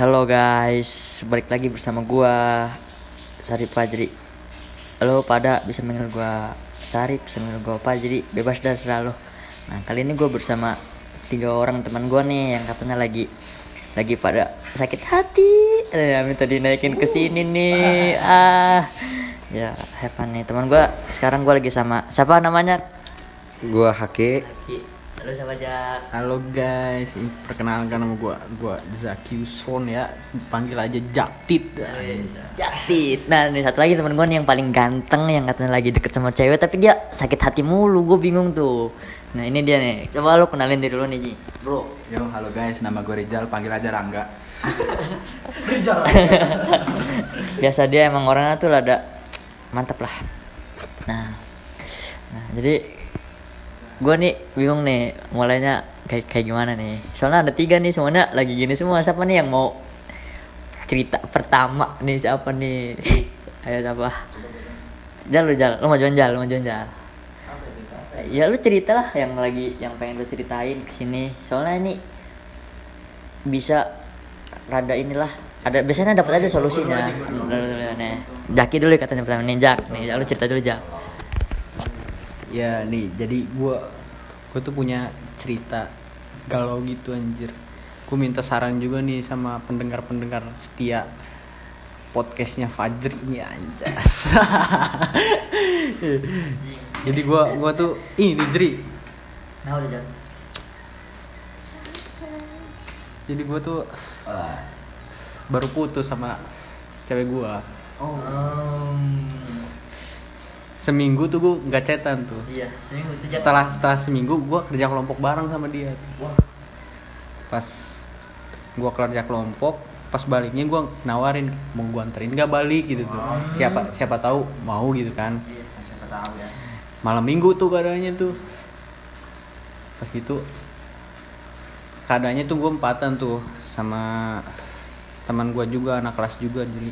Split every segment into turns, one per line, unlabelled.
Halo guys, balik lagi bersama gua Sarip Fajri. Halo pada bisa manggil gua Sarip, bisa manggil gua Fajri, bebas dah selalu. Nah kali ini gua bersama tiga orang teman gua nih yang katanya lagi lagi pada sakit hati. Eh, minta dinaikin ke sini nih. Ah, ya have fun nih teman gua. Sekarang gua lagi sama siapa namanya?
Gua Hake.
Halo siapa aja?
Halo guys, ini perkenalkan nama gua, gua Zaki Son ya, panggil aja Jaktit.
Jaktit. Nah, nih satu lagi temen gue nih yang paling ganteng yang katanya lagi deket sama cewek tapi dia sakit hati mulu. Gue bingung tuh. Nah, ini dia nih. Coba lu kenalin diri lu nih, Ji. Bro.
Yo, halo guys, nama gue Rizal, panggil aja Rangga.
Biasa dia emang orangnya tuh ada mantap lah. Nah. Nah, jadi gue nih bingung nih mulainya kayak kayak gimana nih. Soalnya ada tiga nih semuanya lagi gini semua. Siapa nih yang mau cerita pertama nih siapa nih? Ayo siapa? Jal lu Jal, lu mau jualan Jal, lu mau jualan Jal. Ya lu cerita lah yang lagi yang pengen lu ceritain ke sini. Soalnya ini bisa rada inilah ada biasanya dapat aja solusinya. Jaki dulu katanya pertama nih Jak, nih lu cerita dulu Jak.
Ya nih, jadi gua gua tuh punya cerita galau gitu anjir. Gua minta saran juga nih sama pendengar-pendengar setia podcastnya Fajri ini anjas. jadi gua gua tuh ini Jri.
Nah udah Jak.
Jadi gua tuh baru putus sama cewek gua.
Oh.
Seminggu tuh gua nggak chatan tuh.
iya, seminggu itu
setelah setelah seminggu gue kerja kelompok bareng sama dia.
Wah.
pas gue kerja kelompok pas baliknya gue nawarin mau gue anterin gak balik? gitu tuh. Siapa siapa tahu mau gitu kan.
Iya, siapa tahu ya.
malam minggu tuh keadaannya tuh. Pas gitu keadaannya tuh gue empatan tuh sama teman gue juga anak kelas juga jadi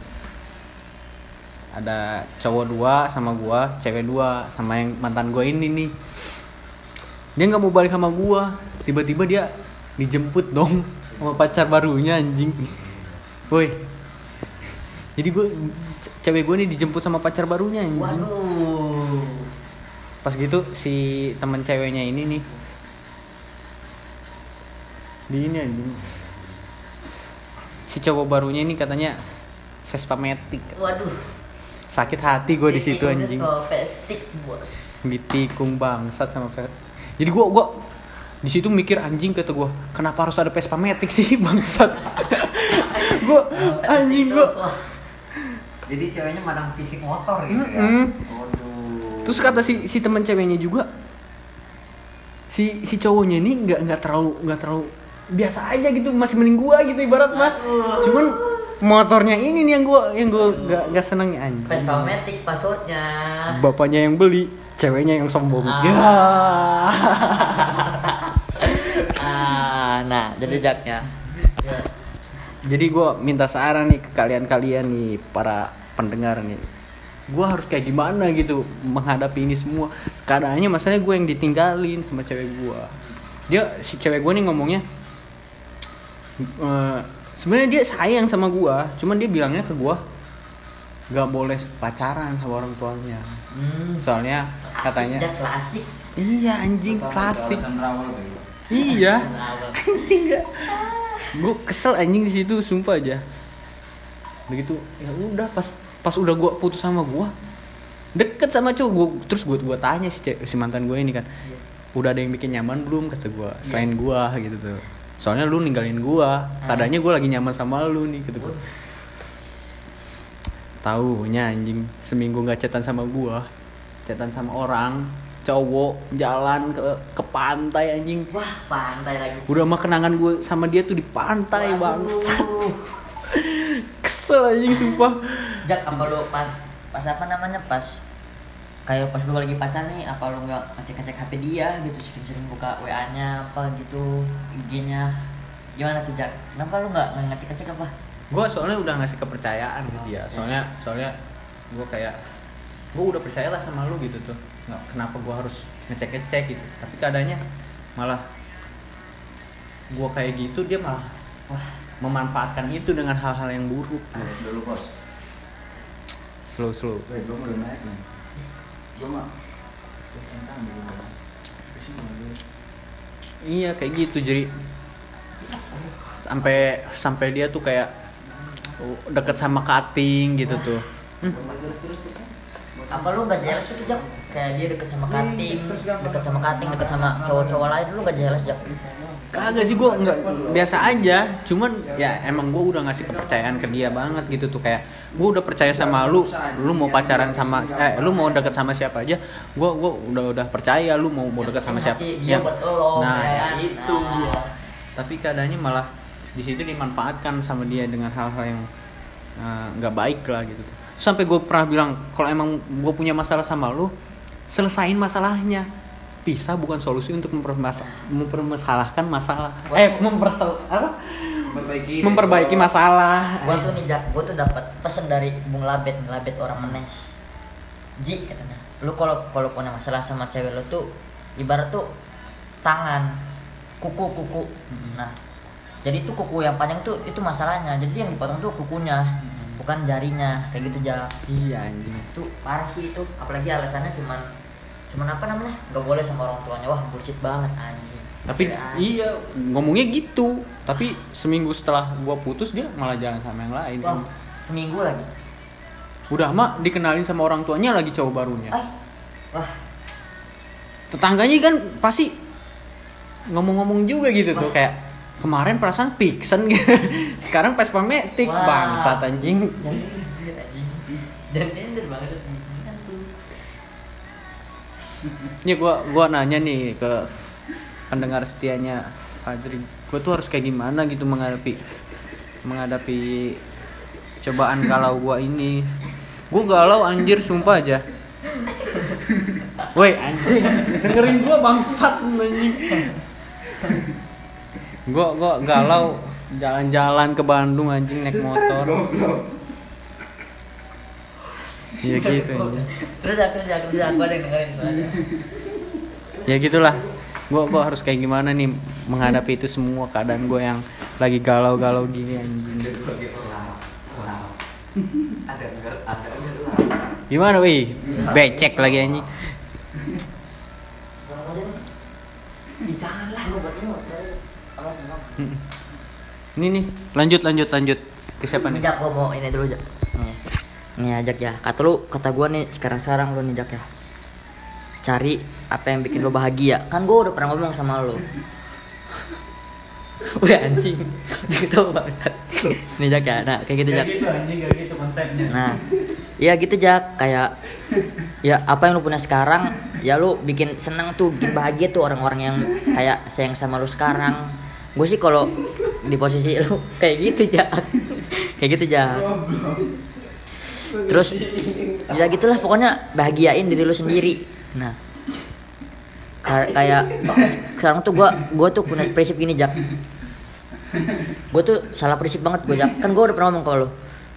ada cowok dua sama gue cewek dua sama yang mantan gue ini nih. Dia nggak mau balik sama gue tiba-tiba dia dijemput dong sama pacar barunya anjing. Woi. Jadi gue cewek gue nih dijemput sama pacar barunya anjing.
Waduh.
pas gitu si teman ceweknya ini nih. Di ini anjing. Si cowok barunya ini katanya Vespa Matic
Waduh.
Sakit hati gue di situ anjing
Festik, bos.
ditikung bangsat sama Vespa jadi gue gua di situ mikir anjing kata gue kenapa harus ada Vespa Matic sih bangsat gue anjing gue
Jadi ceweknya madang fisik motor gitu ya.
Mm-mm.
Waduh.
terus kata si si teman ceweknya juga si si cowoknya ini nggak nggak terlalu nggak terlalu biasa aja gitu masih mending gua gitu ibarat mah cuman motornya ini nih yang gua yang gua nggak nggak seneng anjing.
Vespa Matic passwordnya.
bapaknya yang beli ceweknya yang sombong.
Ah.
ya.
Ah, nah, jadi jaknya.
jadi gua minta saran nih ke kalian-kalian nih para pendengar nih. Gua harus kayak gimana gitu menghadapi ini semua. Keadaannya masalahnya gue yang ditinggalin sama cewek gua. Dia si cewek gua nih ngomongnya eh, sebenarnya dia sayang sama gua cuman dia bilangnya ke gua nggak boleh pacaran sama orang tuanya.
Hmm.
soalnya katanya
Dia klasik.
iya anjing klasik.
merawal kayak gitu.
iya. Anjing gak gue kesel anjing di situ sumpah aja. Begitu ya udah pas pas udah gue putus sama gue deket sama cowok gue terus gue gue tanya si si mantan gue ini kan udah ada yang bikin nyaman belum? kata gue selain gue gitu tuh soalnya lu ninggalin gue tadanya gue lagi nyaman sama lu nih gitu. Gue taunya anjing seminggu nggak chatan sama gue chatan sama orang cowok jalan ke ke pantai anjing.
Wah, pantai lagi.
udah mah kenangan gue sama dia tuh di pantai bangsat.
Waduh.
kesel anjing sumpah.
Jak, apa lu pas pas apa namanya? Pas kayak pas lu lagi pacaran nih apa lu nggak ngecek-ngecek HP dia gitu sering-sering buka WA-nya apa gitu IG-nya gimana tuh Jak? Kenapa lu nggak nggak ngecek-ngecek apa?
gue soalnya udah ngasih kepercayaan ke dia. Soalnya soalnya gue kayak gue udah percaya lah sama lu gitu tuh. Nggak kenapa gue harus ngecek ngecek gitu. Tapi keadaannya malah gue kayak gitu dia malah
Wah,
memanfaatkan itu dengan hal-hal yang buruk.
Dulu bos
slow slow.
Gue belum naik nih gue mah entang dulu
iya kayak gitu jadi sampai sampai dia tuh kayak oh, deket sama cutting gitu tuh. Hmm,
apa lu gak jelas itu jak? Kayak dia deket sama kating deket sama kating deket sama cowok-cowok lain lu gak jelas jak?
Kagak sih gue nggak biasa aja. Cuman ya emang gue udah ngasih kepercayaan ke dia banget gitu tuh kayak gue udah percaya sama lu. lu mau pacaran sama eh lu mau deket sama siapa aja gue gua udah udah percaya lu mau mau deket sama siapa. Ya. nah itu
Nah.
dia. Tapi keadaannya malah di situ dimanfaatkan sama dia dengan hal-hal yang eh, nggak baik lah gitu. Sampai gue pernah bilang kalau emang gue punya masalah sama lu selesain masalahnya. Pisah bukan solusi untuk mempermasa- mempermasalahkan masalah. Eh mempersel apa
memperbaiki
memperbaiki masalah.
Gua tuh nih jak gua tuh dapat pesen dari bung labet labet orang menes. Ji katanya. Lu kalau kalau punya masalah sama cewek lu tuh ibarat tuh tangan kuku kuku. Nah jadi tuh kuku yang panjang tuh itu masalahnya. Jadi yang dipotong tuh kukunya bukan jarinya. Kayak gitu jak
iya anjing.
Itu parah sih itu. Apalagi alasannya cuman cuman apa namanya? Nggak boleh sama orang tuanya. Wah bullshit banget anjing
tapi
Apaan?
iya ngomongnya gitu. Tapi seminggu setelah gua putus dia malah jalan sama yang lain.
Wah seminggu lagi?
Udah mak dikenalin sama orang tuanya lagi cowok barunya.
Eh wah.
Tetangganya kan pasti ngomong-ngomong juga gitu tuh kayak kemarin perasaan Pixen gitu sekarang Vespa Matic
Wah.
bangsat anjing.
Dan ender banget
ini gua gua nanya nih ke pendengar setianya Fadri gua tuh harus kayak gimana gitu menghadapi menghadapi cobaan galau gua ini? Gua galau anjir sumpah aja. Woi anjing. Dengerin gua bangsat anjing. Gua gua galau. Jalan-jalan ke Bandung anjing naik motor. Iya gitu anjing.
Terus ya terus ya terus ya gua ada yang dengerin
ya gitulah gua gua harus kayak gimana nih menghadapi itu semua keadaan gua yang lagi galau-galau gini anjing.
Ada enggak ada enggak
gimana wih becek lagi anjing.
Buat ini
nih lanjut lanjut lanjut. Ke siapa nih?
Mau ini dulu Jak. Nih ajak ya. Kata lu Kata gua nih Sekarang-sekarang lu nih Jak ya. Cari Apa yang bikin lu bahagia? Kan gua udah pernah ngomong sama lu Udah anjing. Gitu bangsat Nih Jak ya? Nah kayak gitu Jak
anjing kayak gitu konsepnya.
Nah, ya gitu Jak, kayak ya apa yang lu punya sekarang, ya lu bikin seneng tuh, bikin bahagia tuh orang-orang yang kayak sayang sama lu sekarang. Gue sih kalau di posisi lu kayak gitu Jak, kayak gitu Jak. Terus ya gitulah pokoknya bahagiain diri lu sendiri. Nah, ka- kayak sekarang tuh gua gua tuh punya prinsip gini Jak. Gue tuh salah prinsip banget gue Jak. Kan gue udah pernah ngomong ke lu.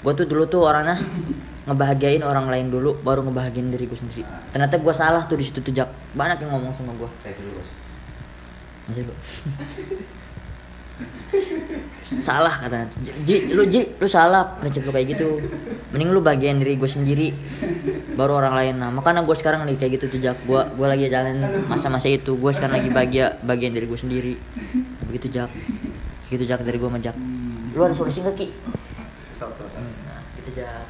Gue tuh dulu tuh orangnya ngebahagiain orang lain dulu baru ngebahagiain diri gue sendiri. Ternyata gue salah tuh di situ tuh Jak. Banyak yang ngomong sama gue.
bos
Masih lu. Salah katanya Ji, lu Ji, lu salah prinsip lu kayak gitu. Mending lu bagian diri gue sendiri baru orang lain. Nah makanya gue sekarang nih kayak gitu tuh Jak gue gue lagi jalan masa-masa itu. Gue sekarang lagi bahagia bagian diri gue sendiri. Begitu Jak gitu Jak dari gue sama Jak lu ada solusi nggak Ki? nah gitu Jak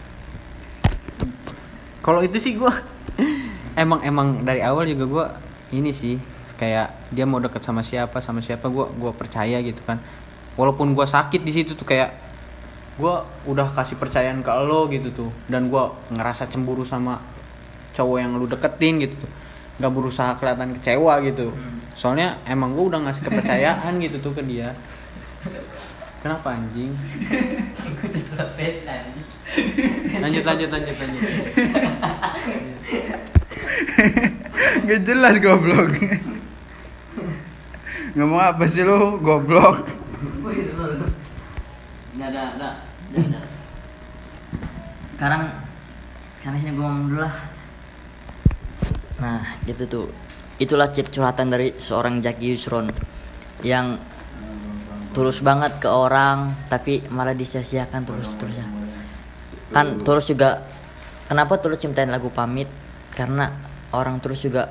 kalau itu sih gua emang emang dari awal juga gua ini sih kayak dia mau deket sama siapa sama siapa gua gua percaya gitu kan. Walaupun gua sakit di situ tuh kayak gua udah kasih percayaan ke lo gitu tuh. Dan gua ngerasa cemburu sama cowok yang lu deketin gitu tuh. Nggak berusaha kelihatan kecewa gitu. Soalnya emang gua udah ngasih kepercayaan gitu tuh ke dia. Kenapa anjing? Lanjut lanjut lanjut lanjut.
Gak jelas goblok. Ngomong apa sih lu? Goblok?
nggak ada nggak nggak ada. Sekarang karena sini gue ngomong dulu lah. Nah gitu tuh. Itulah cip curhatan dari seorang Jaki Yusron yang tulus banget ke orang tapi malah disia-siakan terus terusnya kan tulus juga kenapa tulus ciptain lagu pamit? Karena orang tulus juga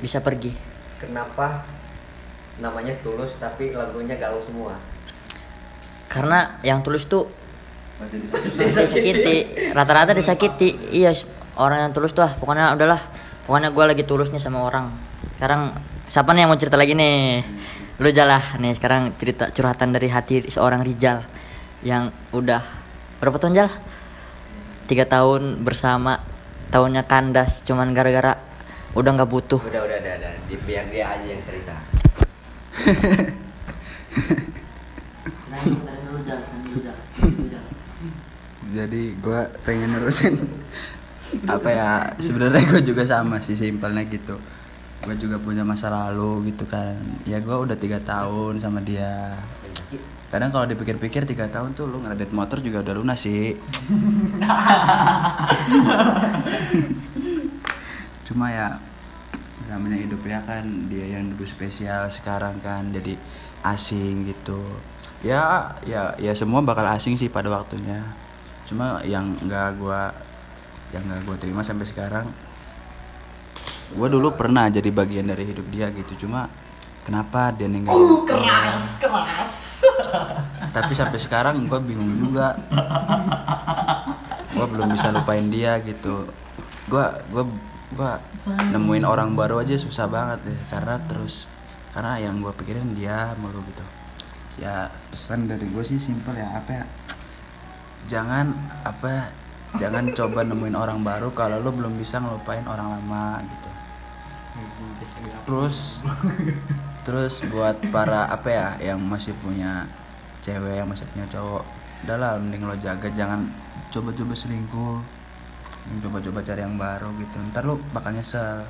bisa pergi.
Kenapa namanya tulus tapi lagunya galau semua?
karena yang tulus tuh disakiti rata-rata disakiti iya orang yang tulus tuh ah, pokoknya udahlah pokoknya gue lagi tulus nih sama orang sekarang siapa nih yang mau cerita lagi nih lu jalah nih sekarang cerita curhatan dari hati seorang Rijal yang udah berapa tahun jal tiga tahun bersama tahunnya kandas cuman gara-gara udah nggak butuh
Udah udah udah, udah. Di- biar dia aja yang cerita.
Jadi gue pengen nerusin apa ya sebenarnya gue juga sama sih simpelnya gitu. Gue juga punya masa lalu gitu kan. Ya gue udah tiga tahun sama dia. Kadang kalau dipikir-pikir tiga tahun tuh lu ngeredit motor juga udah lunas sih. Cuma ya namanya hidup ya kan. Dia yang dulu spesial sekarang kan. Jadi asing gitu. Ya ya ya semua bakal asing sih pada waktunya. Cuma yang nggak gua yang nggak gua terima sampai sekarang gua dulu pernah jadi bagian dari hidup dia gitu. Cuma kenapa dia ninggalin keras keras. Tapi sampai sekarang gua bingung juga. Gua belum bisa lupain dia gitu. Gua gua gua nemuin orang baru aja susah banget deh karena terus karena yang gua pikirin dia mulu gitu. Ya pesan dari gue sih simpel ya apa ya? Jangan apa jangan coba nemuin orang baru kalau lo belum bisa ngelupain orang lama gitu. Terus terus buat para apa ya yang masih punya cewek yang masih punya cowok udah lah mending lo jaga jangan coba-coba selingkuh coba-coba cari yang baru gitu ntar lo bakal nyesel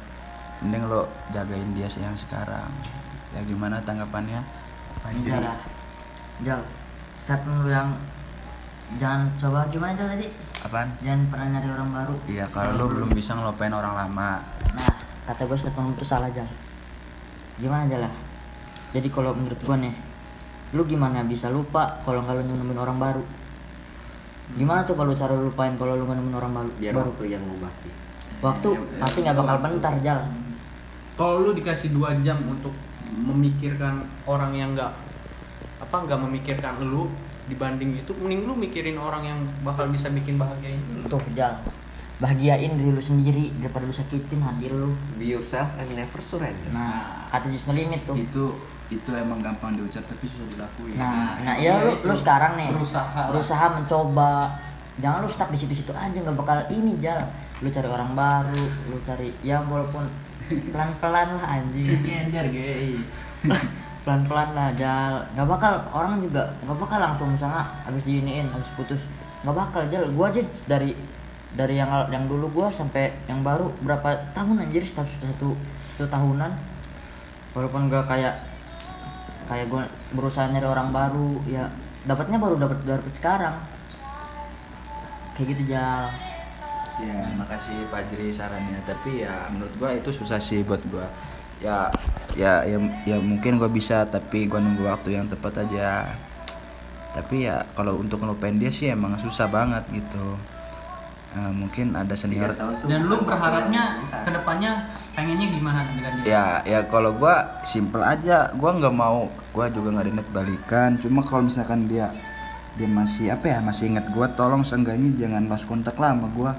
mending lo jagain dia sih yang sekarang ya gimana tanggapannya
Jal lah. Jal, statement lu yang jangan coba gimana Jal tadi?
apaan
Jangan pernah nyari orang baru.
iya kalau lo belum bisa ngelupain orang lama
Nah, kata gue statement lu salah Jal. Gimana Jal lah? Jadi kalau menurut gue nih, lu gimana bisa lupa kalau nggak lu nemuin orang baru? Gimana tuh kalau cara lu lupain kalau lu nggak nemuin orang baru?
Biar
baru.
waktu yang mengobati.
Waktu pasti nggak bakal bentar Jal.
kalau lu dikasih dua jam untuk memikirkan orang yang nggak apa nggak memikirkan lu dibanding itu mending lu mikirin orang yang bakal bisa bikin bahagia itu
Tuh Jal, bahagiain diri lu sendiri daripada lu sakitin hati lu.
Be yourself and never surrender.
Nah, kata Just No Limit tuh.
itu itu emang gampang diucap tapi susah dilakuin
Nah, nah ya lu lu sekarang nih
Berusaha
berusaha mencoba. Jangan lu stuck di situ-situ aja nggak bakal ini jal. Lu cari orang baru, lu cari ya walaupun pelan-pelan lah anjing.
nyender gay
Pelan-pelan lah jal. Nggak bakal orang juga nggak bakal langsung misalnya habis diiniin, habis putus. Nggak bakal jal. Gua aja dari dari yang yang dulu gua sampai yang baru berapa tahun anjir satu satu, satu tahunan walaupun gak kayak kayak gue berusaha nyari orang baru ya dapatnya baru dapat dapat sekarang. Kayak gitu jal.
Ya makasih Pak Jiri sarannya. Tapi ya menurut gua itu susah sih buat gua. Ya ya ya, ya mungkin gua bisa tapi gua nunggu waktu yang tepat aja. Tapi ya kalau untuk ngelupain dia sih emang susah banget gitu. Eh, mungkin ada senior
dan lu berharapnya
ke
depannya pengennya gimana dengan dia
ya ya kalau gua simple aja. Gua nggak mau gua juga nggak ada niat balikan. Cuma kalau misalkan dia dia masih apa ya masih ingat gua tolong seenggaknya jangan lost kontak lah sama gua.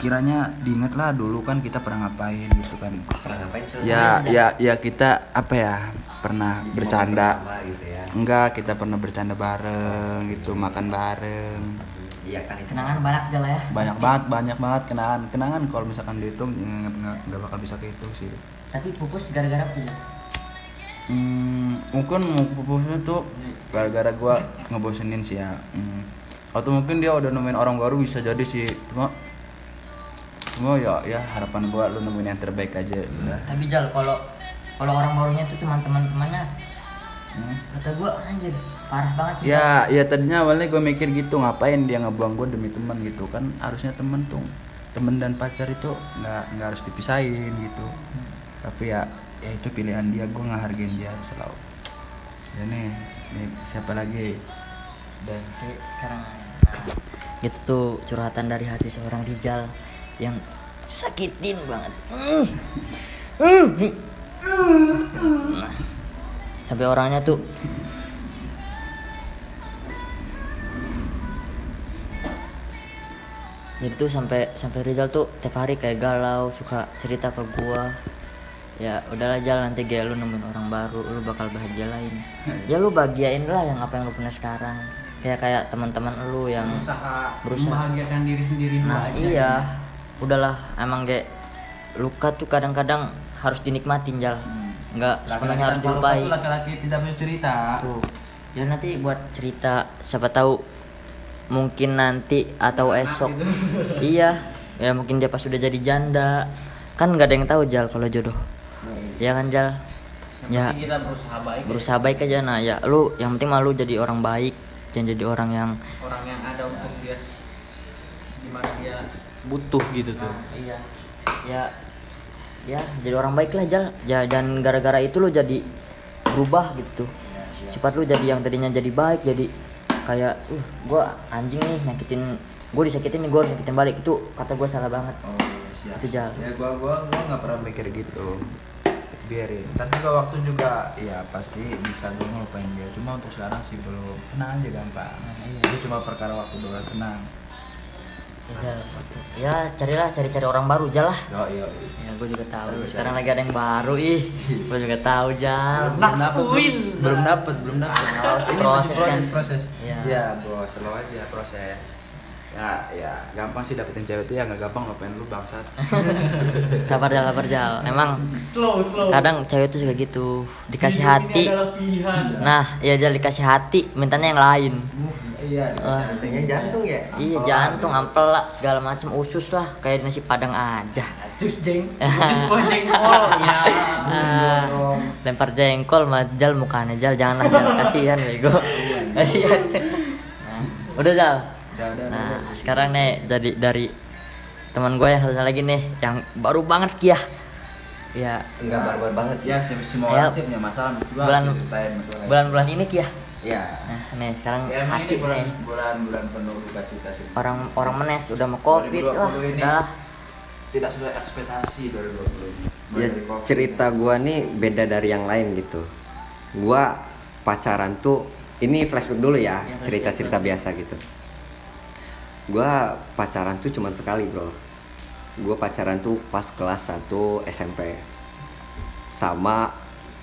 Kiranya diingat lah dulu kan kita pernah ngapain gitu kan.
Pernah ngapain? Tuh?
ya ya ya kita apa ya pernah
Bikin
bercanda
gitu ya.
enggak kita pernah bercanda bareng gitu makan bareng
Iya kan itu.
kenangan banyak jal ya
banyak banget banyak banget kenangan kenangan kalau misalkan dihitung nggak nggak nggak bakal bisa kehitung sih
tapi pupus gara-gara apa tuh Jal?
Hmm, mungkin pupusnya tuh gara-gara gua ngebosenin sih ya. Hmm. Atau mungkin dia udah nemuin orang baru bisa jadi sih. Cuma cuma ya ya harapan gua lu nemuin yang terbaik aja udah.
tapi jal kalau kalau orang barunya tuh cuma teman-temannya
Hmm.
kata gue anjir parah banget sih.
Ya, ya tadinya awalnya gue mikir gitu ngapain dia ngebuang gue demi teman gitu kan harusnya temen tuh temen dan pacar itu nggak nggak harus dipisahin gitu. Tapi ya ya itu pilihan dia gue nggak hargain dia selalu. Ya nih, nih siapa lagi?
dan sekarang nah, itu tuh curhatan dari hati seorang Rijal yang sakitin banget Nah, sampai orangnya tuh. Jadi tuh sampai sampai Rizal tuh tiap hari kayak galau suka cerita ke gua. Ya udahlah Jal nanti gaya lu nemuin orang baru lu bakal bahagia lain. Ya lu bahagiain lah yang apa yang lu punya sekarang. Kayak kayak teman-teman lu yang
berusaha,
berusaha.
membahagiakan diri sendiri
nah
aja.
iya. Udahlah emang kayak luka tuh kadang-kadang harus dinikmatin Jal nggak sepenuhnya harus
lupa
dilupai
laki-laki tidak bisa cerita.
Tuh. Ya nanti buat cerita siapa tahu mungkin nanti atau esok. iya, ya mungkin dia pas sudah jadi janda. Kan nggak ada yang tahu Jal kalau jodoh. Ya kan Jal?
Yang
Ya
kita berusaha baik ya.
berusaha baik aja nah ya lu yang penting malu jadi orang baik jangan jadi orang yang
orang yang ada untuk dia di mana dia butuh gitu tuh
iya ya ya jadi orang baik lah Jal ya, dan gara-gara itu lu jadi berubah gitu sifat lu jadi yang tadinya jadi baik jadi kayak uh gua anjing nih nyakitin gue disakitin nih gue harus nyakitin balik itu kata gue salah banget
Oh, siap.
Itu Jal.
Ya gua gua gua nggak pernah mikir gitu. Biarin. Ntar juga waktu juga ya pasti bisa gua ngelupain dia. Cuma untuk sekarang sih belum. Tenang aja gampang.
iya.
Itu cuma perkara waktu doang tenang.
Ya, ya carilah cari-cari orang baru Jal lah
Yo yo.
ya gue juga tahu sekarang lagi ada yang baru ih gue juga tahu Jal
Belum dapet, belum, belum dapet, belum dapet.
Proses,
Ini
proses
masih proses,
kan.
proses.
Iya.
Ya, bos, slow aja proses. Ya, ya, gampang sih dapetin cewek itu ya nggak gampang ngapain lu bangsat.
sabar Jal sabar Jal emang
slow slow
kadang cewek tuh juga gitu dikasih hati nah ya Jal dikasih hati mintanya yang lain
Iya,
Ah.
Katanya jantung ya?
iya jantung ampel lah segala macam usus lah kayak nasi padang aja
jus jeng jus jengkol ya
Ah, lempar jengkol mah Jal mukanya Jal janganlah Jal kasihan bego kasihan nah, udah Jal
Udah, udah, udah.
nah sekarang nih dari dari teman gue yang satu lagi nih yang baru banget Kia ya
Enggak barbar banget sih.
Ya, sem- semua
Ya.
orang sih punya masalah.
Bulan- bulan-bulan ini Kia
Ya.
nah nih sekarang
Ya,
hati
ini bulan,
nih
bulan bulan penuh duka cita sih.
orang orang menes udah mau covid
2020
wah
ini.
udah
Tidak sesuai ekspektasi 2020 ini. Mulai
Ya, cerita gua nih beda dari yang lain gitu. Gua pacaran tuh ini flashback dulu ya,
Ya, flashback
cerita-cerita biasa gitu. Gua pacaran tuh cuman sekali, Bro. Gua pacaran tuh pas kelas 1 SMP. Sama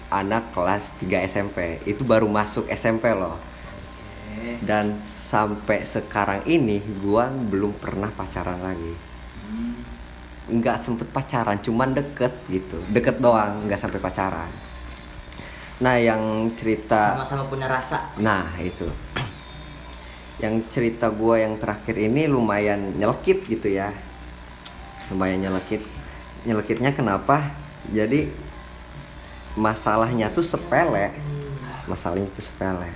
anak kelas 3 SMP. Itu baru masuk SMP loh. Dan sampai sekarang ini gua belum pernah pacaran lagi. Nggak sempet pacaran cuman deket gitu. Deket doang nggak sampai pacaran. Nah yang cerita
sama-sama punya rasa.
Nah itu. Yang cerita gua yang terakhir ini lumayan nyelekit gitu ya. Lumayan nyelekit. Nyelekitnya kenapa? Jadi masalahnya tuh sepele. Masalahnya tuh sepele.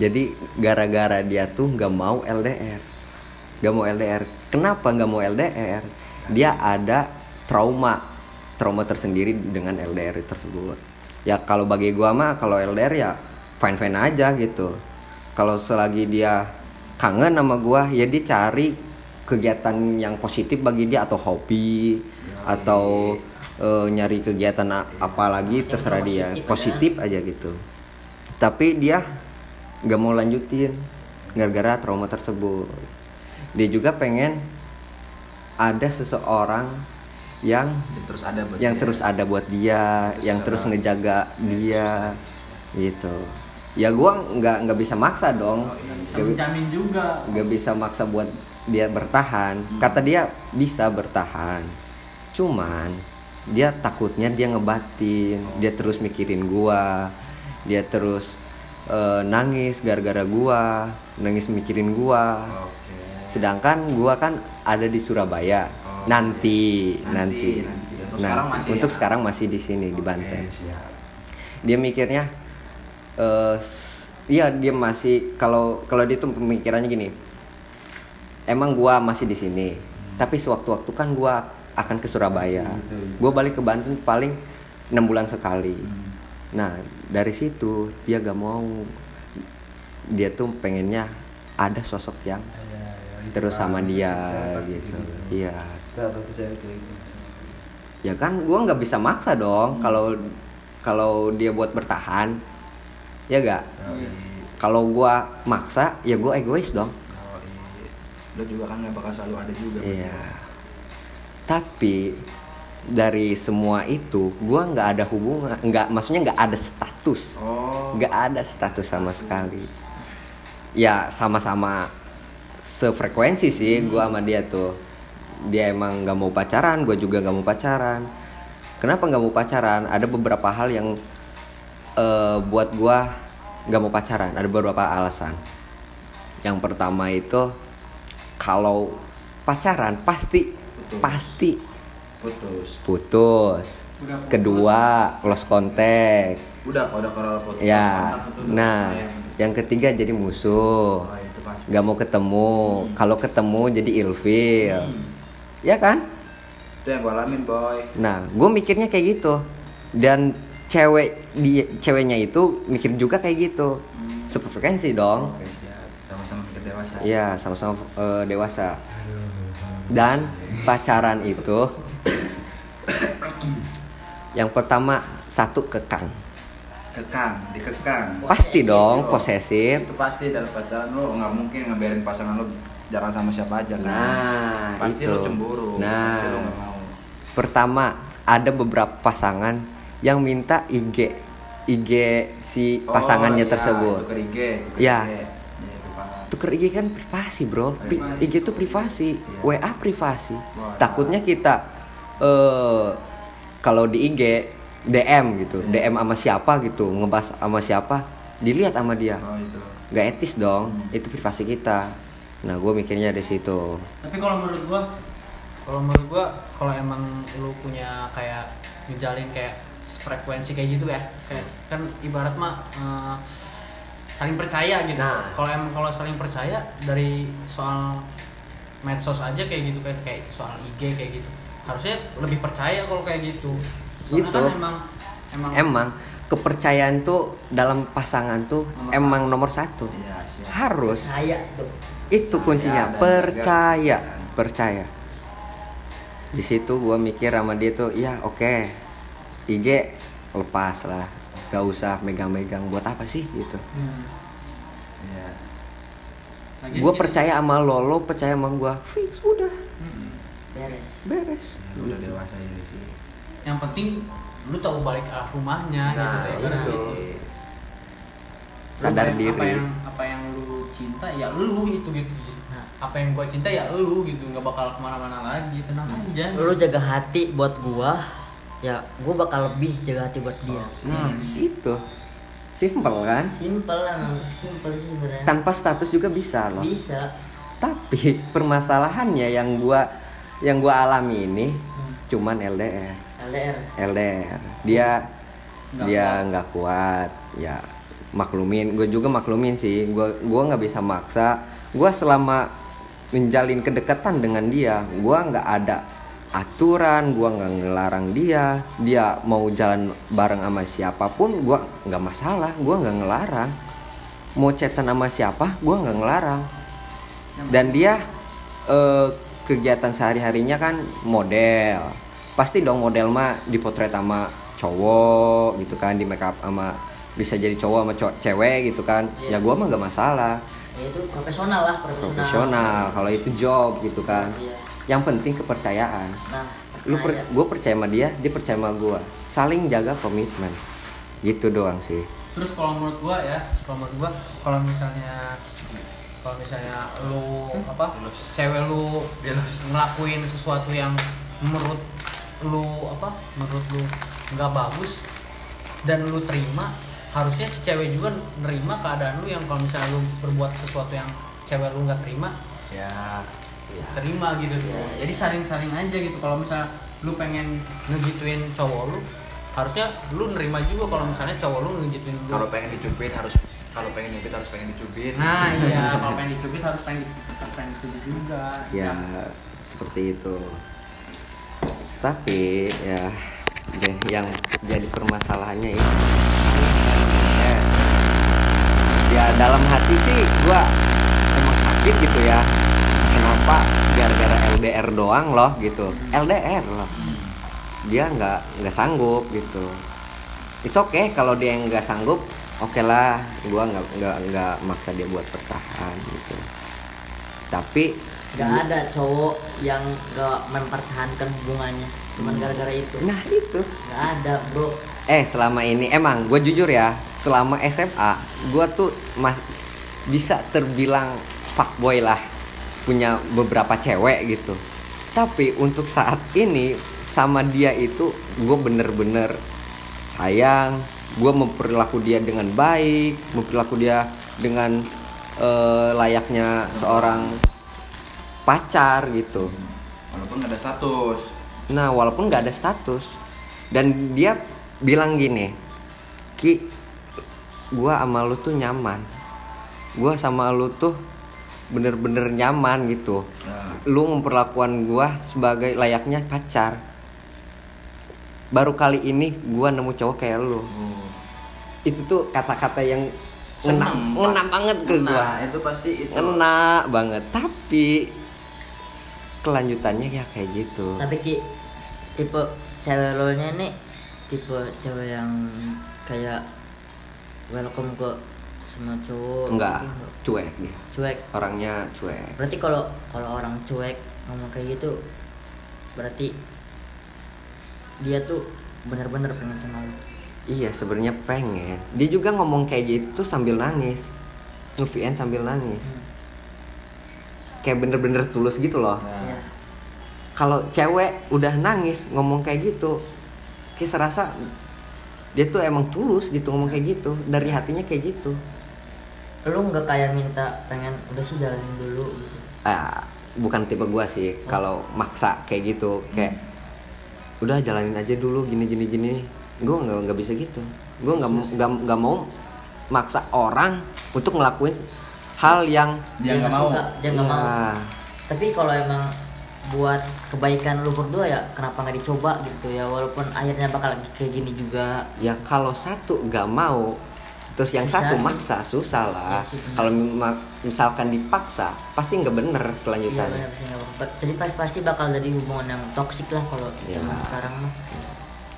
Jadi gara-gara dia tuh nggak mau LDR nggak mau LDR kenapa nggak mau LDR dia ada trauma. Trauma tersendiri dengan LDR tersebut. Ya kalau bagi gua mah kalau LDR ya fine fine aja gitu. Kalau selagi dia kangen sama gua ya dia cari kegiatan yang positif bagi dia atau hobi atau eh, nyari kegiatan apa lagi
Yang
terserah dia.
positif
positif aja gitu. Tapi dia nggak mau lanjutin gara-gara trauma tersebut. Dia juga pengen ada seseorang yang
terus ada buat
yang
dia.
terus ada buat dia yang terus ngejaga dia gitu. Ya gua nggak nggak bisa maksa dong.
Bisa
Nggak bi-
menjamin juga.
nggak bisa maksa buat dia bertahan. Kata dia bisa bertahan. Cuman dia takutnya dia ngebatin dia terus mikirin gua dia terus eh, nangis gara-gara gua nangis mikirin gua
Oke.
sedangkan gua kan ada di Surabaya
Oh,
nanti
Nanti,
nanti,
nanti. Untuk
Nanti.
sekarang masih
untuk
ya?
sekarang masih di sini di
Oke,
Banten
siap.
dia mikirnya s- iya dia masih kalau kalau dia tuh pemikirannya gini emang gua masih di sini tapi sewaktu-waktu kan gua akan ke Surabaya.
Gitu.
gua balik ke Banten paling enam bulan sekali.
Hmm.
nah dari situ dia gak mau. Dia tuh pengennya ada sosok yang terus sama dia gitu. iya. Ya kan gua nggak bisa maksa dong kalau kalau dia buat bertahan. Ya gak? Kalau gua maksa ya gua egois dong.
Oh, iya. Lo juga kan gak bakal selalu ada juga.
Iya. Tapi dari semua itu, gua nggak ada hubungan, nggak maksudnya nggak ada status,
Oh.
nggak ada status sama sekali. Ya sama-sama sefrekuensi sih gua sama dia tuh. Dia emang nggak mau pacaran, gue juga nggak mau pacaran. Kenapa nggak mau pacaran? Ada beberapa hal yang eh, buat gua nggak mau pacaran. Ada beberapa alasan. Yang pertama itu kalau pacaran pasti
Putus.
pasti
Putus.
putus.
Udah putus.
Kedua, close contact.
Udah kalau kalau putus.
Ya. Nah, yang ketiga jadi musuh.
Oh, itu pasti.
Gak mau ketemu. Kalau ketemu jadi ilfil. Ya kan?
Itu yang gue alamin, boy.
Nah, gue mikirnya kayak gitu. Dan cewek di ceweknya itu mikir juga kayak gitu. Sefrekuensi dong.
Oke, siap. Sama-sama dewasa.
Iya, sama-sama eh, dewasa. Dan pacaran itu yang pertama satu kekang.
Kekang, dikekang.
Pasti
Posesif
dong,
Yo.
posesif.
Itu pasti dalam pacaran lo nggak mungkin ngebiarin pasangan lo jalan sama siapa aja kan.
Nah,
pasti
itu.
lo cemburu.
Nah.
Pasti lo nggak mau.
Pertama, ada beberapa pasangan yang minta IG IG si pasangannya
Oh, iya,
tersebut.
Tuker IG. tuker
Iya.
IG. Iya.
Tuker IG kan privasi, Bro. Pri-. IG itu privasi,
Iya.
WA privasi.
Wah.
Takutnya kita eh kalau di IG DM gitu,
Iya.
DM sama siapa gitu, ngebahas sama siapa, dilihat sama dia.
Oh itu.
Gak etis dong,
Hmm.
itu privasi kita. Nah, gue mikirnya di situ.
tapi kalau menurut gua kalau menurut gua kalau emang lu punya kayak ngejalin kayak frekuensi kayak gitu ya kayak kan ibarat mah eh, saling percaya gitu
Nah.
kalau emang kalau saling percaya dari soal medsos aja kayak gitu kayak kayak soal IG kayak gitu harusnya lebih percaya kalau kayak gitu soalnya
Gitu.
kan emang emang
Emang kepercayaan tuh dalam pasangan tuh
Nomor
emang nomor satu.
Iya, siap.
Harus.
Saya tuh.
Itu kuncinya,
dan
percaya, percaya. Di situ gua mikir sama dia tuh, ya oke, IG lepas lah, gak usah megang-megang. Buat apa sih gitu?
Hmm.
Iya.
Lagian
Gua
gini,
percaya sama lo, lo percaya sama gua. Fix udah,
hmm,
Beres.
beres.
Udah dewasa ini sih.
yang penting lu tahu balik arah rumahnya gitu
Nah,
kayak
itu.
gitu.
Sadar
Lu apa yang- apa
diri.
yang apa yang lu cinta ya lu itu gitu nah, apa yang gua cinta ya lu gitu nggak bakal ke mana-mana lagi tenang aja
Lu jaga hati buat gua, ya gua bakal lebih jaga hati buat dia.
Nah, itu. Simple kan?
Simpel lah, simpel sih sebenarnya.
Tanpa status juga bisa loh.
Bisa.
Tapi permasalahannya yang gua yang gua alami ini
Hmm.
cuman LDR.
LDR.
LDR. Dia
Nggak
dia
kuat.
nggak kuat. Ya maklumin. Gue juga maklumin sih. Gua gua nggak bisa maksa. Gua selama menjalin kedekatan dengan dia, gua nggak ada aturan, gua nggak ngelarang dia. Dia mau jalan bareng sama siapa pun, gua nggak masalah. Gua nggak ngelarang. Mau chatan sama siapa, gua nggak ngelarang. Dan dia eh, kegiatan sehari-harinya kan model. Pasti dong model mah dipotret sama cowok gitu kan, di make up sama bisa jadi cowok sama cowok cewek gitu kan.
Iya.
Ya gua mah gak masalah.
Ya itu profesional lah, profesional.
Profesional kalau itu job gitu kan.
Iya.
Yang penting kepercayaan.
Nah,
Lu per,
percaya.
gue percaya sama dia, dia percaya sama gua. Saling jaga komitmen. Gitu doang sih.
terus kalau menurut gua ya kalau menurut gua kalau misalnya kalau misalnya lu apa cewek lu ngelakuin sesuatu yang menurut lu apa menurut lu nggak bagus dan lu terima harusnya si cewek juga nerima keadaan lu yang kalau misalnya lu berbuat sesuatu yang cewek lu nggak terima
Ya.
Terima gitu tuh jadi saling-saling aja gitu kalau misalnya lu pengen ngegituin cowok lu harusnya lu nerima juga kalau misalnya cowok lu ngegituin lu
Kalau pengen dicubit harus kalau pengen nyubit harus pengen dicubit.
nah iya kalau pengen dicubit harus pengen harus pengen dicubit juga
Ya seperti itu. Tapi ya deh yang jadi permasalahannya ini Eh, ya dalam hati sih gua sakit gitu ya. Kenapa? Gara-gara LDR doang loh gitu. LDR loh. Dia nggak nggak sanggup gitu. It's okay kalau dia nggak sanggup oke lah. Gua nggak nggak nggak maksa dia buat bertahan gitu. Tapi
Gak ada cowok yang gak mempertahankan hubungannya Cuman gara-gara itu.
Nah itu.
Gak ada bro.
Eh selama ini emang gue jujur ya selama SMA gue tuh mah bisa terbilang fuckboy lah punya beberapa cewek gitu. Tapi untuk saat ini sama dia itu gue bener-bener sayang. Gue memperlaku dia dengan baik memperlaku dia dengan eh, layaknya seorang pacar gitu.
Walaupun nggak ada status.
Nah, walaupun nggak ada status. Dan dia bilang gini, Ki, gua sama lu tuh nyaman. Gua sama lu tuh bener-bener nyaman gitu.
ya.
Lu memperlakukan gua sebagai layaknya pacar. Baru kali ini gua nemu cowok kayak lu.
Oh.
Itu tuh kata-kata yang ngena,
Seneng,
ngena banget ke gua.
nah itu pasti itu
Ngena banget. Tapi kelanjutannya ya kayak gitu.
Tapi Ki Tipe cewek lo nya nih Tipe cewek yang Kayak Welcome ke Semua cowok
Enggak,
gitu nggak?
cuek dia.
Cuek
Orangnya cuek.
Berarti kalau kalau orang cuek ngomong kayak gitu Berarti Dia tuh bener-bener pengen sama lo
Iya sebenarnya pengen. Dia juga ngomong kayak gitu sambil nangis, nge sambil nangis. Kayak bener-bener tulus gitu loh.
Ya.
Iya
Kalau cewek udah nangis ngomong kayak gitu, kayak serasa dia tuh emang tulus gitu ngomong kayak gitu dari hatinya kayak gitu.
Lu nggak kayak minta pengen Udah sih jalanin dulu gitu.
Ah, bukan tipe gua sih. Kalau maksa kayak gitu kayak udah jalanin aja dulu gini gini gini. Gua nggak nggak bisa gitu. Gua nggak nggak nggak mau maksa orang untuk ngelakuin hal yang
dia nggak mau.
suka, Dia nggak mau.
Ya,
tapi kalau emang buat kebaikan lu berdua ya kenapa nggak dicoba gitu ya? Walaupun akhirnya bakal kayak gini juga.
Ya kalau satu nggak mau terus yang
Bisa
satu
sih.
maksa susah lah.
Benar.
kalau misalkan dipaksa pasti nggak bener kelanjutannya.
Apa-apa. jadi pas- pasti bakal jadi hubungan yang toksik lah kalau zaman sekarang mah.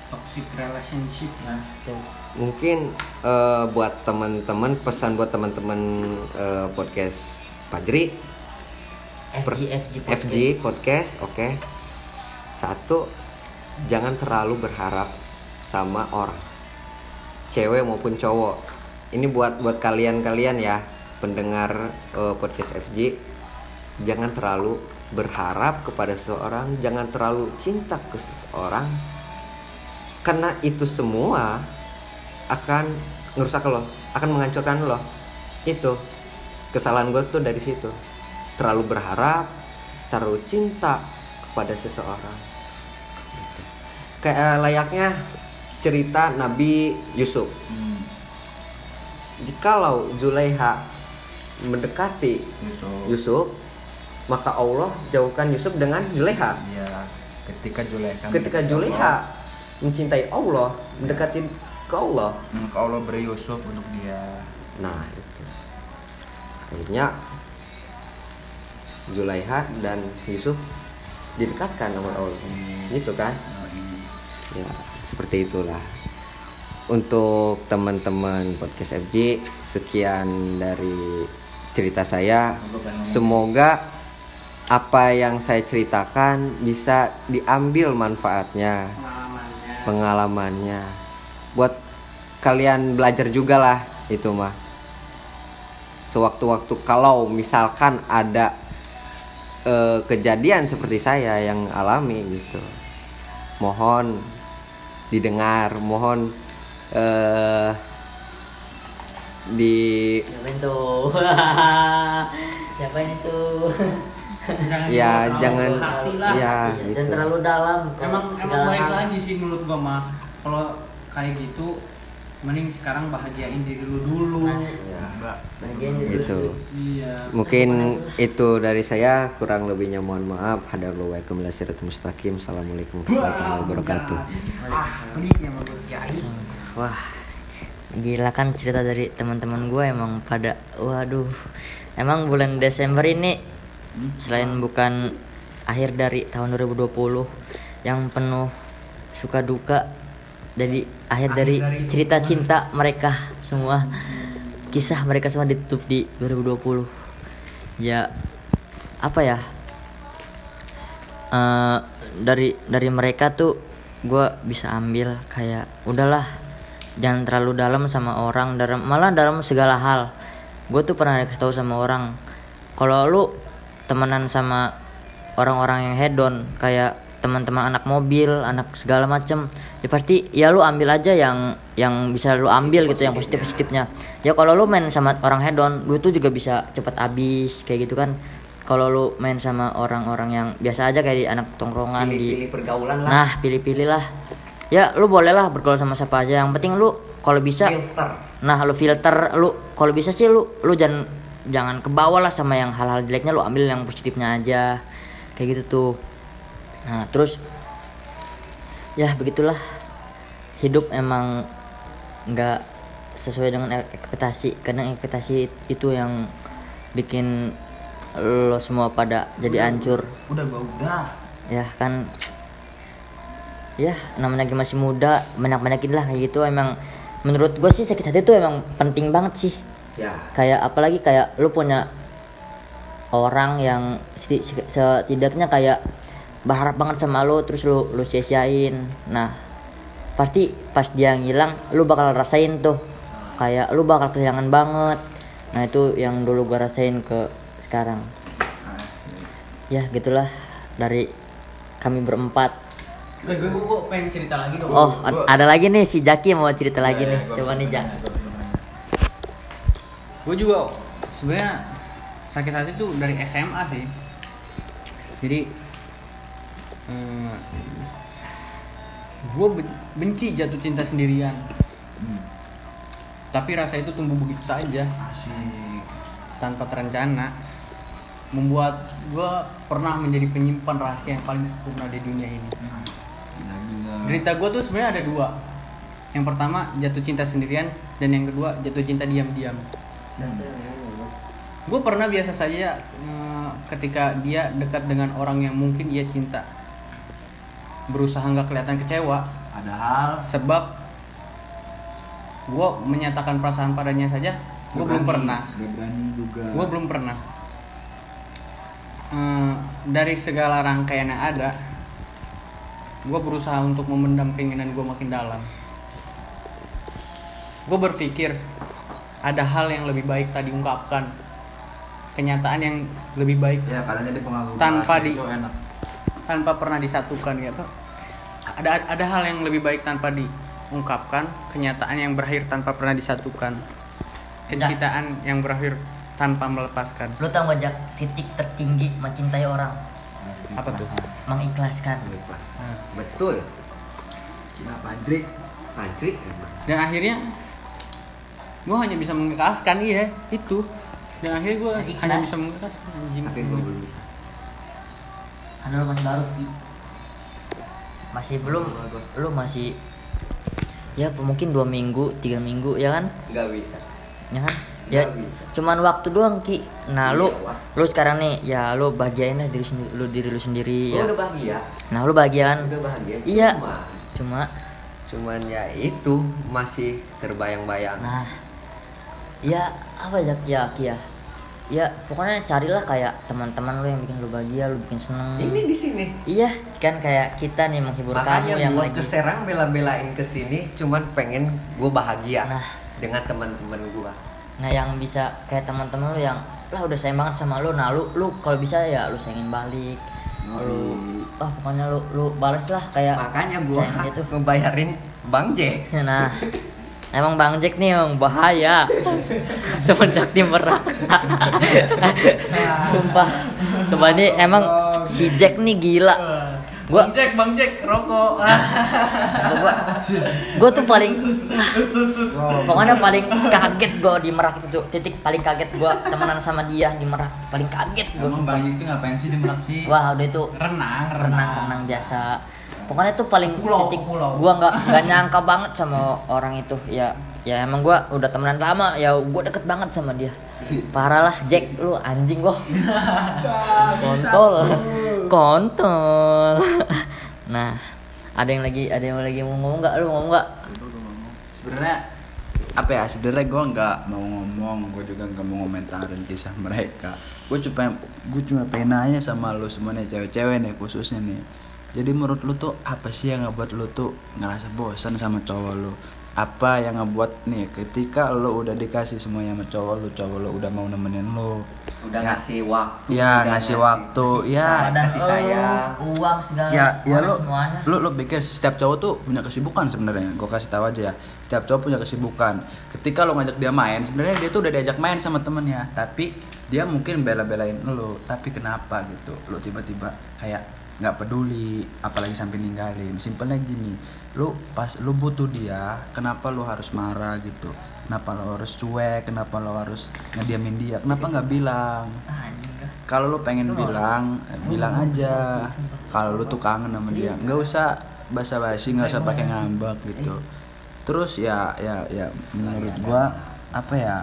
Toxic relationship
nah tuh.
Mungkin eh, buat teman-teman pesan buat teman-teman eh, podcast Fajri. Per-
FG FG podcast.
FG podcast oke. Satu jangan terlalu berharap sama orang cewek maupun cowok ini buat buat kalian-kalian ya pendengar eh, podcast FG jangan terlalu berharap kepada seseorang jangan terlalu cinta ke seseorang. Karena itu semua akan ngerusak lo akan menghancurkan lo. Itu kesalahan gue tuh dari situ. Terlalu berharap terlalu cinta kepada seseorang. Gitu. kayak eh, layaknya cerita Nabi Yusuf.
Hmm,
jikalau Zulaiha mendekati
Yusuf.
Yusuf maka Allah jauhkan Yusuf dengan Zulaiha.
Iya, ketika Zulekha
ketika Zulaiha mencintai Allah mendekati ke Allah.
Maka Allah beri Yusuf untuk dia.
Nah itu. Akhirnya Zulaiha dan Yusuf didekatkan sama Allah. Gitu kan?
Ini.
Ya seperti itulah Untuk teman-teman podcast FG Sekian dari cerita saya. Semoga apa yang saya ceritakan bisa diambil manfaatnya
pengalamannya.
pengalamannya. Buat kalian belajar juga lah itu mah. Sewaktu-waktu kalau misalkan ada eh, kejadian seperti saya yang alami gitu. Mohon didengar mohon eh di
siapa itu? Siapa itu?
Jangan
ya jangan
hati lah.
ya
dan
gitu.
terlalu dalam
emang emang balik
hal.
lagi sih menurut gua mah kalau kayak gitu mending sekarang bahagiain diri lu dulu.
Ya.
bagian itu
itu
iya.
mungkin itu dari saya. Kurang lebihnya mohon maaf. Hadarullahu mustaqim. Assalamualaikum warahmatullahi wabarakatuh.
Ah
wah gila kan cerita dari teman-teman gue emang pada waduh. Emang bulan Desember ini selain bukan akhir dari tahun 2020 yang penuh suka duka jadi akhir dari cerita cinta mereka semua kisah mereka semua ditutup di 2020 ya apa ya? Eh dari dari mereka tuh gue bisa ambil kayak udahlah jangan terlalu dalam sama orang dalam malah dalam segala hal. Gue tuh pernah dikasih tahu sama orang. Kalau lu temenan sama orang-orang yang hedon kayak teman-teman anak mobil anak segala macem ya pasti ya lu ambil aja yang yang bisa lu ambil gitu yang positif positifnya ya kalau lu main sama orang hedon lu tuh juga bisa cepet habis kayak gitu kan. Kalau lu main sama orang-orang yang biasa aja kayak di anak tongkrongan di
pilih-pilih pergaulan lah.
Nah, pilih-pilih lah. Ya, lu boleh lah bergaul sama siapa aja. Yang penting lu kalau bisa
filter
nah lu filter lu kalau bisa sih lu lu jangan jangan ke bawah lah sama yang hal-hal jeleknya lu ambil yang positifnya aja. Kayak gitu tuh. Nah, terus ya begitulah. Hidup emang nggak sesuai dengan ekspektasi. Kadang ekspektasi itu yang bikin lo semua pada jadi hancur
Udah gua udah.
ya kan ya namanya lagi masih muda banyak banyakin lah kayak gitu. Emang menurut gue sih sakit hati itu emang penting banget sih.
Ya.
Kayak apalagi kayak lu punya orang yang seti- se- setidaknya kayak berharap banget sama lu terus lu lu sia-siain. Nah pasti pas dia ngilang lu bakal rasain tuh. Kayak lu bakal kehilangan banget. Nah itu yang dulu gua rasain ke sekarang. Ya gitulah dari kami berempat
gue gue gue pengen cerita lagi dong.
Oh ad- ada lagi nih si Jaki mau cerita lagi nih. Coba nih Jak
gue juga sebenarnya sakit hati tuh dari SMA sih. Jadi eh, gue benci jatuh cinta sendirian. Tapi rasa itu tumbuh begitu saja.
Asik.
tanpa terencana. Membuat gue pernah menjadi penyimpan rahasia yang paling sempurna di dunia ini.
Gila.
Derita gue tuh sebenarnya ada dua. Yang pertama jatuh cinta sendirian dan yang kedua jatuh cinta diam-diam. Gue pernah biasa saja eh, ketika dia dekat dengan orang yang mungkin dia cinta, berusaha nggak kelihatan kecewa,
Padahal
sebab gue menyatakan perasaan padanya saja, gue belum pernah.
Gak berani juga.
Gue belum pernah. Dari segala rangkaian yang ada, gue berusaha untuk memendam keinginan gue makin dalam. Gue berpikir ada hal yang lebih baik tadi ungkapkan, kenyataan yang lebih baik
Ya kadang jadi.
Tanpa di-
itu enak.
tanpa pernah disatukan gitu. Ada ada hal yang lebih baik tanpa diungkapkan, kenyataan yang berakhir tanpa pernah disatukan, kecintaan yang berakhir tanpa melepaskan.
lu tau gak titik tertinggi mencintai orang
Apa tuh?
mengikhlaskan
Ikhlas.
Nah.
betul
Gila pajrik.
Patrick emang.
dan akhirnya gue hanya bisa mengikhlaskan iya itu dan akhirnya gue hanya bisa mengikhlaskan anjing
tapi gue belum bisa
Karena lu masih baru Ki. masih belum lu masih ya mungkin dua minggu tiga minggu ya kan
nggak bisa
ya kan ya cuman waktu doang ki. Nah
Iya,
lu lu sekarang nih ya lu bahagiain lah diri sendiri lu diri lu sendiri
gue
ya.
udah bahagia?
Nah lu bahagia kan?
Udah bahagia
iya.
cuma.
Cuma.
Cuman ya itu masih terbayang-bayang.
Nah ya apa ya ya ki ya? Ya pokoknya carilah kayak teman-teman lu yang bikin lu bahagia lu bikin seneng.
Ini di sini.
Iya kan kayak kita nih menghibur kamu
makanya
yang
gue
lagi.
ke Serang bela-belain ke sini cuman pengen gue bahagia
Nah.
dengan teman-teman gue
nah yang bisa kayak teman-teman lu yang lah udah sayang banget sama lu nah lu lu kalau bisa ya lu sayangin balik. Lu ah pokoknya lu lu balas lah kayak
makanya
aja tuh
ngebayarin Bang J.
Nah emang bang Jack nih yang bahaya. Semenjak di Merak sumpah. Sumpah ini emang si Jack nih gila gua
Bang Jack, Bang Jack, rokok.
Sumpah gua gua tuh paling pokoknya paling kaget gua di Merak itu tuh titik paling kaget gua temenan sama dia di Merak. Paling kaget gua
Emang Bang itu ngapain sih di Merak sih?
wah udah itu
renang,
renang renang. biasa. Pokoknya tuh paling
Pulau,
titik
pulau.
gua nggak nggak nyangka banget sama orang itu ya ya emang gua udah temenan lama. Ya gua deket banget sama dia. Parah lah Jack. Lu anjing loh. Kontol. Kontol. Nah ada yang lagi ada yang lagi mau ngomong nggak? Lu ngomong nggak?
Sebenarnya apa ya sebenarnya gue nggak mau ngomong. Gue juga nggak mau komentarin kisah mereka. Gue cuma gue cuma pengen nanya sama lu semua nih cewek-cewek nih khususnya nih. Jadi menurut lu tuh apa sih yang ngebuat lu tuh ngerasa bosan sama cowok lu apa yang ngebuat nih ketika lu udah dikasih semuanya sama cowok lu cowok lu udah mau nemenin lu
udah
Ya.
ngasih waktu
Ya,
udah
ngasih waktu, ya.
ada
kasih sayang
uang segala
ya ya lu
semuanya.
lu lu pikir setiap cowok tuh punya kesibukan sebenarnya. Gue kasih tahu aja ya. Setiap cowok punya kesibukan. Ketika lo ngajak dia main sebenarnya dia tuh udah diajak main sama temennya. Tapi dia mungkin bela-belain lo. Tapi kenapa gitu? Lo tiba-tiba kayak nggak peduli apalagi sampai ninggalin. Simpelnya gini lu pas lu butuh dia kenapa lu harus marah gitu? Kenapa lo harus cuek? Kenapa lo harus ngediamin dia? Kenapa nggak bilang? Kalau lu pengen bilang bilang aja. kalau lu tuh kangen sama dia nggak usah basa-basi nggak usah pakai ngambek gitu. Terus ya ya ya menurut gua apa ya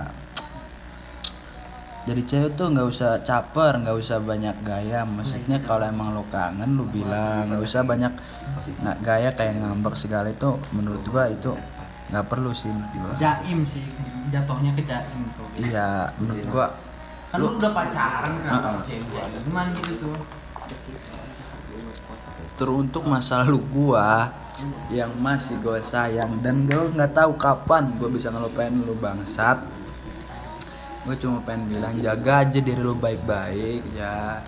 jadi cewek tuh nggak usah caper nggak usah banyak gaya maksudnya kalau emang lo kangen lu bilang nggak usah banyak nggak gaya kayak ngambek segala itu menurut gua itu nggak perlu sih gua
Jaim sih, jatuhnya ke jaim tuh.
iya menurut gua
Kan lu udah pacaran
Uh-uh.
harus cewek? Gimana gitu tuh?
teruntuk masa lalu gua yang masih gue sayang dan gue nggak tahu kapan gue bisa ngelupain lu bangsat gue cuma pengen bilang jaga aja diri lu baik-baik ya.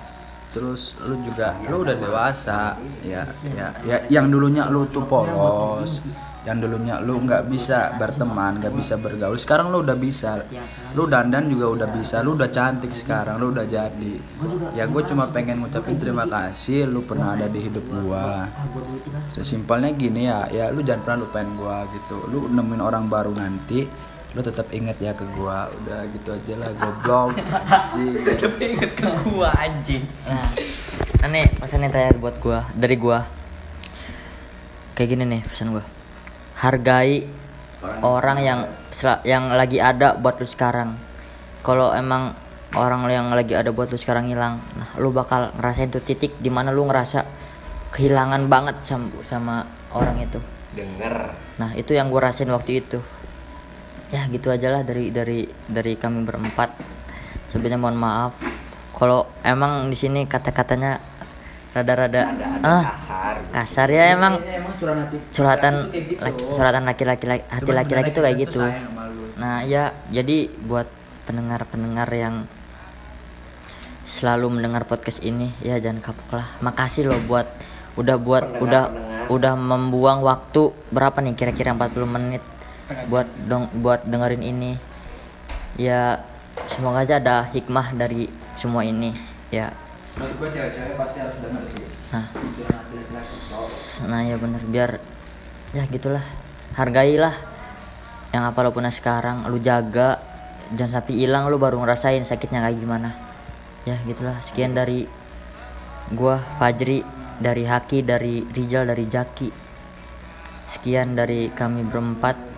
Terus lu juga lu udah dewasa ya ya ya yang dulunya lu tuh polos yang dulunya lu nggak bisa berteman nggak bisa bergaul sekarang lu udah bisa. Lu dandan juga udah bisa lu udah cantik sekarang lu udah jadi. Ya gue cuma pengen ngucapin terima kasih lu pernah ada di hidup gua. Sesimpelnya gini ya ya lu jangan pernah lupain gua gitu. Lu nemuin orang baru nanti lu tetap inget ya ke gua. Udah gitu aja lah goblok.
Tapi inget ke gua anjing. Nah nih pesannya tanya buat gua dari gua. Kayak gini nih pesan gua. Hargai orang yang sel- yang lagi ada buat lu sekarang. Kalau emang orang yang lagi ada buat lu sekarang hilang nah lu bakal ngerasain tuh titik di mana lu ngerasa kehilangan banget sama, sama orang itu.
Denger.
Nah itu yang gue rasain waktu itu. Ya gitu aja lah dari dari dari kami berempat. Sebenarnya mohon maaf kalau emang di sini kata-katanya rada-rada
ada ada
ah
kasar
kasar ya emang
emang curhat hati
curhatan
gitu.
laki, curhatan laki-laki laki- hati
Cuman
laki-laki tuh
sebenarnya
kayak gitu. Nah ya jadi buat pendengar-pendengar yang selalu mendengar podcast ini ya jangan kapok lah. Makasih loh buat udah buat udah
Pendengar-pendengar.
udah membuang waktu berapa nih kira-kira 40 menit buat dong buat dengerin ini. Ya semoga aja ada hikmah dari semua ini. Ya.
menurut gua cewek-cewek pasti harus denger sih.
Nah, nah ya bener. Biar ya gitulah. Hargailah. Yang apa lo punya sekarang lu jaga. Jangan sampai hilang lu baru ngerasain sakitnya kayak gimana. Ya gitulah. Sekian dari gua Fajri dari Haki dari Rijal dari Jaki. Sekian dari kami berempat